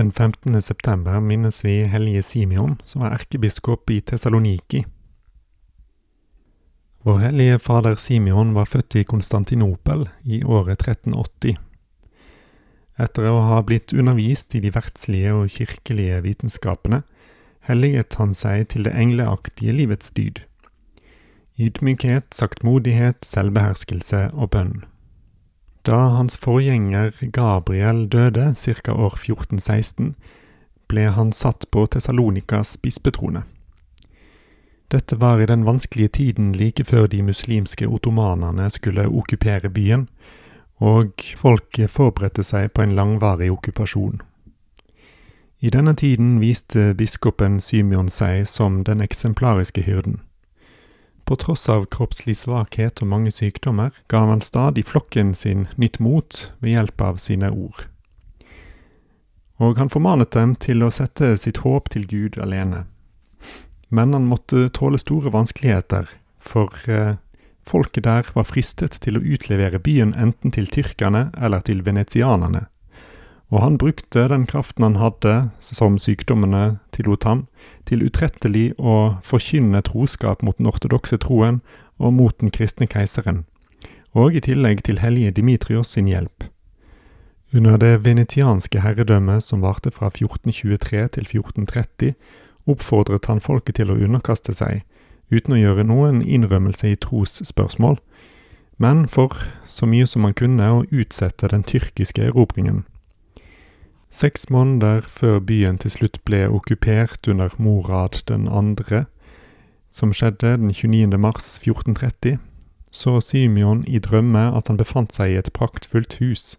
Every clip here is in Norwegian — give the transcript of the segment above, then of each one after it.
Den 15. september minnes vi hellige Simeon, som var erkebiskop i Tessaloniki. Vår hellige fader Simeon var født i Konstantinopel i året 1380. Etter å ha blitt undervist i de verdslige og kirkelige vitenskapene, helliget han seg til det engleaktige livets dyd. Ydmykhet, saktmodighet, selvbeherskelse og bønn. Da hans forgjenger Gabriel døde ca. år 1416, ble han satt på Tessalonikas bispetrone. Dette var i den vanskelige tiden like før de muslimske ottomanerne skulle okkupere byen, og folket forberedte seg på en langvarig okkupasjon. I denne tiden viste biskopen Symeon seg som den eksemplariske hyrden. På tross av kroppslig svakhet og mange sykdommer ga han stadig flokken sin nytt mot ved hjelp av sine ord. Og han formanet dem til å sette sitt håp til Gud alene. Men han måtte tåle store vanskeligheter, for eh, folket der var fristet til å utlevere byen enten til tyrkerne eller til venetianerne. Og han brukte den kraften han hadde, som sykdommene tillot ham, til utrettelig å forkynne troskap mot den ortodokse troen og mot den kristne keiseren, og i tillegg til hellige Dimitrios sin hjelp. Under det venetianske herredømmet som varte fra 1423 til 1430, oppfordret han folket til å underkaste seg, uten å gjøre noen innrømmelse i trosspørsmål, men for så mye som han kunne å utsette den tyrkiske erobringen. Seks måneder før byen til slutt ble okkupert under Morad den andre, som skjedde den 29. mars 1430, så Symeon i drømme at han befant seg i et praktfullt hus,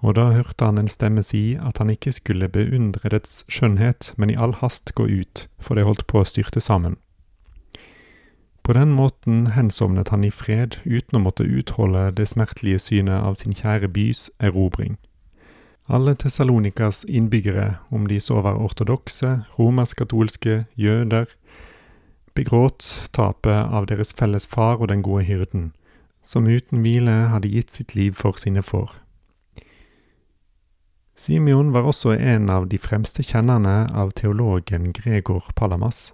og da hørte han en stemme si at han ikke skulle beundre dets skjønnhet, men i all hast gå ut, for det holdt på å styrte sammen. På den måten hensovnet han i fred uten å måtte utholde det smertelige synet av sin kjære bys erobring. Alle Tessalonikas innbyggere, om de så var ortodokse, romersk-katolske, jøder, begråt tapet av deres felles far og den gode hyrden, som uten hvile hadde gitt sitt liv for sine får. Simeon var også en av de fremste kjennerne av teologen Gregor Palamas,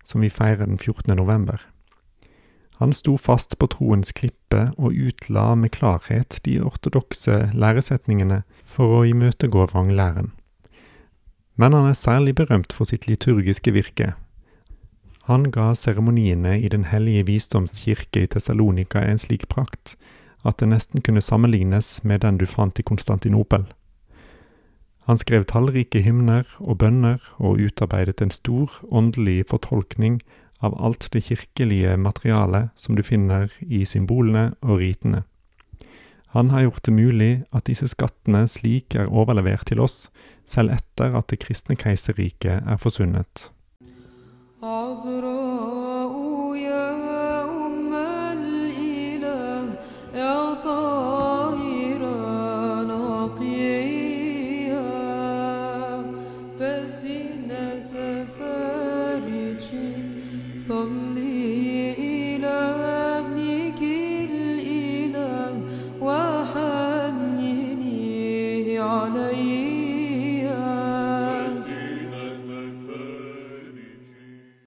som vi feirer den 14. november. Han sto fast på troens klippe og utla med klarhet de ortodokse læresetningene for å imøtegå vranglæren. Men han er særlig berømt for sitt liturgiske virke. Han ga seremoniene i Den hellige visdomskirke i Tessalonika en slik prakt at det nesten kunne sammenlignes med den du fant i Konstantinopel. Han skrev tallrike hymner og bønner og utarbeidet en stor åndelig fortolkning av alt det kirkelige materialet som du finner i symbolene og ritene. Han har gjort det mulig at disse skattene slik er overlevert til oss, selv etter at det kristne keiserriket er forsvunnet. عذراء يا أم الإله يا طاهرة صلي إلى الإله عليه